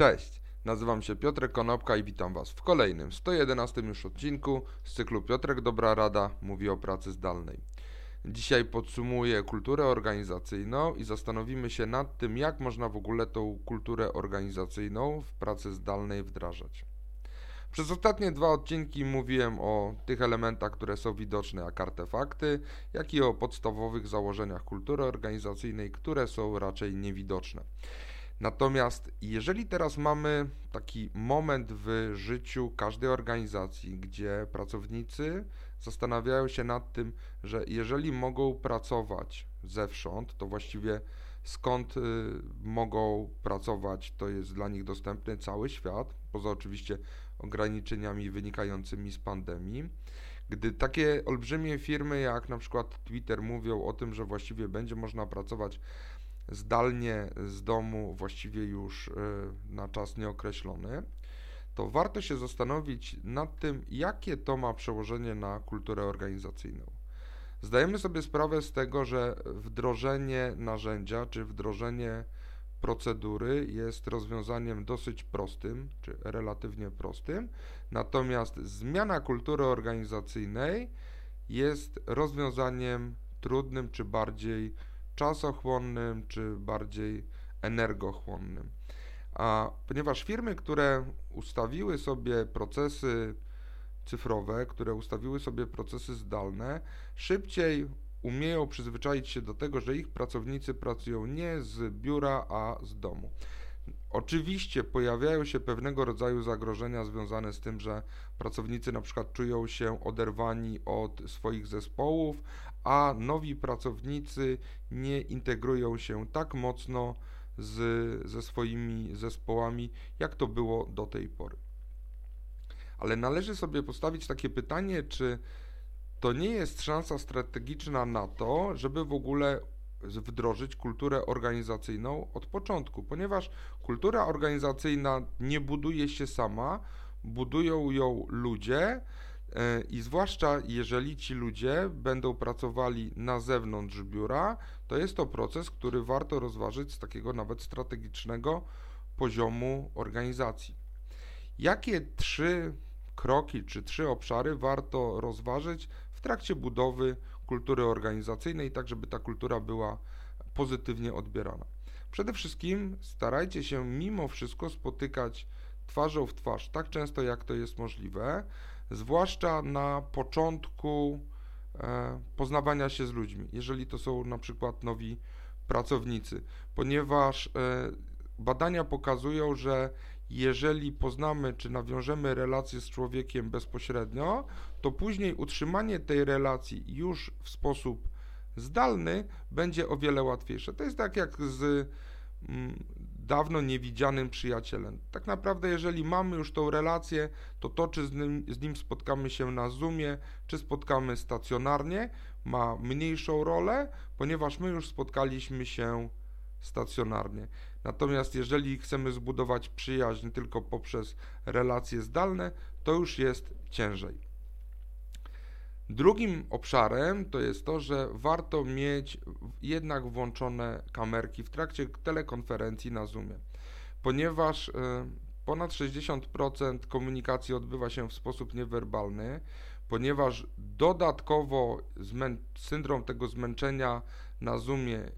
Cześć, nazywam się Piotrek Konopka i witam Was w kolejnym, 111 już odcinku z cyklu Piotrek Dobra Rada mówi o pracy zdalnej. Dzisiaj podsumuję kulturę organizacyjną i zastanowimy się nad tym, jak można w ogóle tą kulturę organizacyjną w pracy zdalnej wdrażać. Przez ostatnie dwa odcinki mówiłem o tych elementach, które są widoczne jak artefakty, jak i o podstawowych założeniach kultury organizacyjnej, które są raczej niewidoczne. Natomiast jeżeli teraz mamy taki moment w życiu każdej organizacji, gdzie pracownicy zastanawiają się nad tym, że jeżeli mogą pracować zewsząd, to właściwie skąd y, mogą pracować, to jest dla nich dostępny cały świat, poza oczywiście ograniczeniami wynikającymi z pandemii. Gdy takie olbrzymie firmy jak na przykład Twitter mówią o tym, że właściwie będzie można pracować zdalnie z domu właściwie już e, na czas nieokreślony, to warto się zastanowić nad tym, jakie to ma przełożenie na kulturę organizacyjną. Zdajemy sobie sprawę z tego, że wdrożenie narzędzia czy wdrożenie procedury jest rozwiązaniem dosyć prostym, czy relatywnie prostym, natomiast zmiana kultury organizacyjnej jest rozwiązaniem trudnym czy bardziej czasochłonnym, czy bardziej energochłonnym. A ponieważ firmy, które ustawiły sobie procesy cyfrowe, które ustawiły sobie procesy zdalne, szybciej umieją przyzwyczaić się do tego, że ich pracownicy pracują nie z biura, a z domu. Oczywiście pojawiają się pewnego rodzaju zagrożenia związane z tym, że pracownicy na przykład czują się oderwani od swoich zespołów, a nowi pracownicy nie integrują się tak mocno z, ze swoimi zespołami, jak to było do tej pory. Ale należy sobie postawić takie pytanie, czy to nie jest szansa strategiczna na to, żeby w ogóle wdrożyć kulturę organizacyjną od początku, ponieważ kultura organizacyjna nie buduje się sama, budują ją ludzie, I zwłaszcza jeżeli ci ludzie będą pracowali na zewnątrz biura, to jest to proces, który warto rozważyć z takiego nawet strategicznego poziomu organizacji. Jakie trzy kroki czy trzy obszary warto rozważyć w trakcie budowy kultury organizacyjnej, tak żeby ta kultura była pozytywnie odbierana? Przede wszystkim starajcie się mimo wszystko spotykać twarzą w twarz tak często jak to jest możliwe zwłaszcza na początku e, poznawania się z ludźmi, jeżeli to są na przykład nowi pracownicy, ponieważ e, badania pokazują, że jeżeli poznamy czy nawiążemy relację z człowiekiem bezpośrednio, to później utrzymanie tej relacji już w sposób zdalny będzie o wiele łatwiejsze. To jest tak jak z mm, dawno niewidzianym przyjacielem. Tak naprawdę, jeżeli mamy już tą relację, to to, czy z nim, z nim spotkamy się na Zoomie, czy spotkamy stacjonarnie, ma mniejszą rolę, ponieważ my już spotkaliśmy się stacjonarnie. Natomiast jeżeli chcemy zbudować przyjaźń tylko poprzez relacje zdalne, to już jest ciężej. Drugim obszarem to jest to, że warto mieć jednak włączone kamerki w trakcie telekonferencji na Zoomie, ponieważ e, ponad 60% komunikacji odbywa się w sposób niewerbalny, ponieważ dodatkowo syndrom tego zmęczenia na Zoomie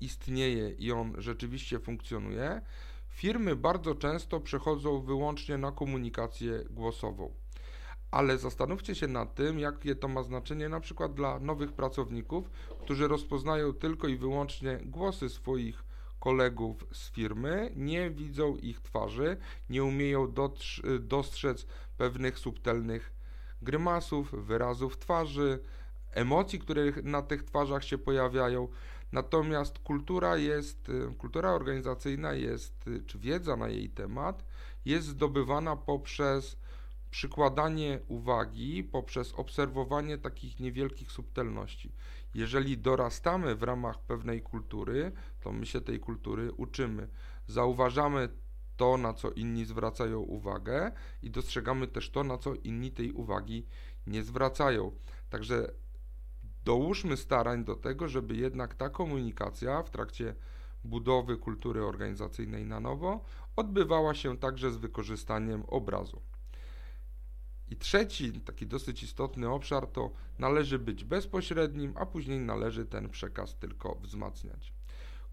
istnieje i on rzeczywiście funkcjonuje, firmy bardzo często przechodzą wyłącznie na komunikację głosową ale zastanówcie się nad tym, jakie to ma znaczenie na przykład dla nowych pracowników, którzy rozpoznają tylko i wyłącznie głosy swoich kolegów z firmy, nie widzą ich twarzy, nie umieją dostrzec pewnych subtelnych grymasów, wyrazów twarzy, emocji, które na tych twarzach się pojawiają. Natomiast kultura jest, kultura organizacyjna jest, czy wiedza na jej temat jest zdobywana poprzez przykładanie uwagi poprzez obserwowanie takich niewielkich subtelności. Jeżeli dorastamy w ramach pewnej kultury, to my się tej kultury uczymy. Zauważamy to, na co inni zwracają uwagę i dostrzegamy też to, na co inni tej uwagi nie zwracają. Także dołóżmy starań do tego, żeby jednak ta komunikacja w trakcie budowy kultury organizacyjnej na nowo odbywała się także z wykorzystaniem obrazu. I trzeci, taki dosyć istotny obszar to należy być bezpośrednim, a później należy ten przekaz tylko wzmacniać.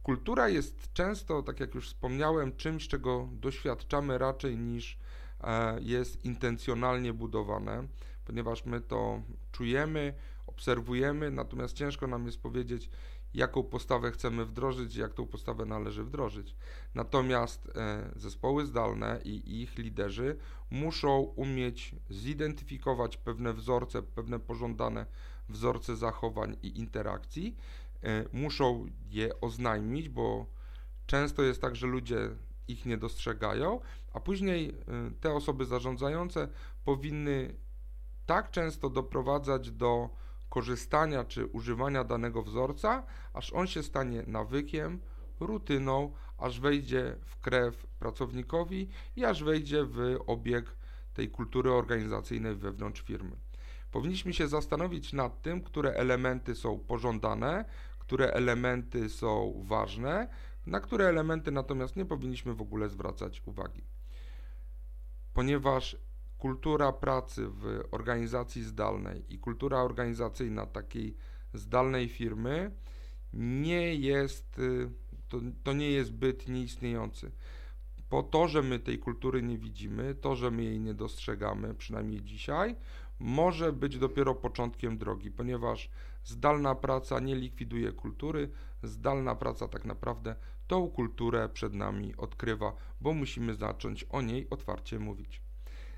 Kultura jest często, tak jak już wspomniałem, czymś, czego doświadczamy raczej niż e, jest intencjonalnie budowane, ponieważ my to czujemy, obserwujemy, natomiast ciężko nam jest powiedzieć, jaką postawę chcemy wdrożyć, jak tą postawę należy wdrożyć. Natomiast e, zespoły zdalne i ich liderzy muszą umieć zidentyfikować pewne wzorce, pewne pożądane wzorce zachowań i interakcji, e, muszą je oznajmić, bo często jest tak, że ludzie ich nie dostrzegają, a później e, te osoby zarządzające powinny tak często doprowadzać do korzystania czy używania danego wzorca, aż on się stanie nawykiem, rutyną, aż wejdzie w krew pracownikowi i aż wejdzie w obieg tej kultury organizacyjnej wewnątrz firmy. Powinniśmy się zastanowić nad tym, które elementy są pożądane, które elementy są ważne, na które elementy natomiast nie powinniśmy w ogóle zwracać uwagi. Ponieważ kultura pracy w organizacji zdalnej i kultura organizacyjna takiej zdalnej firmy nie jest, y, to, to nie jest byt nieistniejący. Po to, że my tej kultury nie widzimy, to, że my jej nie dostrzegamy, przynajmniej dzisiaj, może być dopiero początkiem drogi, ponieważ zdalna praca nie likwiduje kultury, zdalna praca tak naprawdę tą kulturę przed nami odkrywa, bo musimy zacząć o niej otwarcie mówić.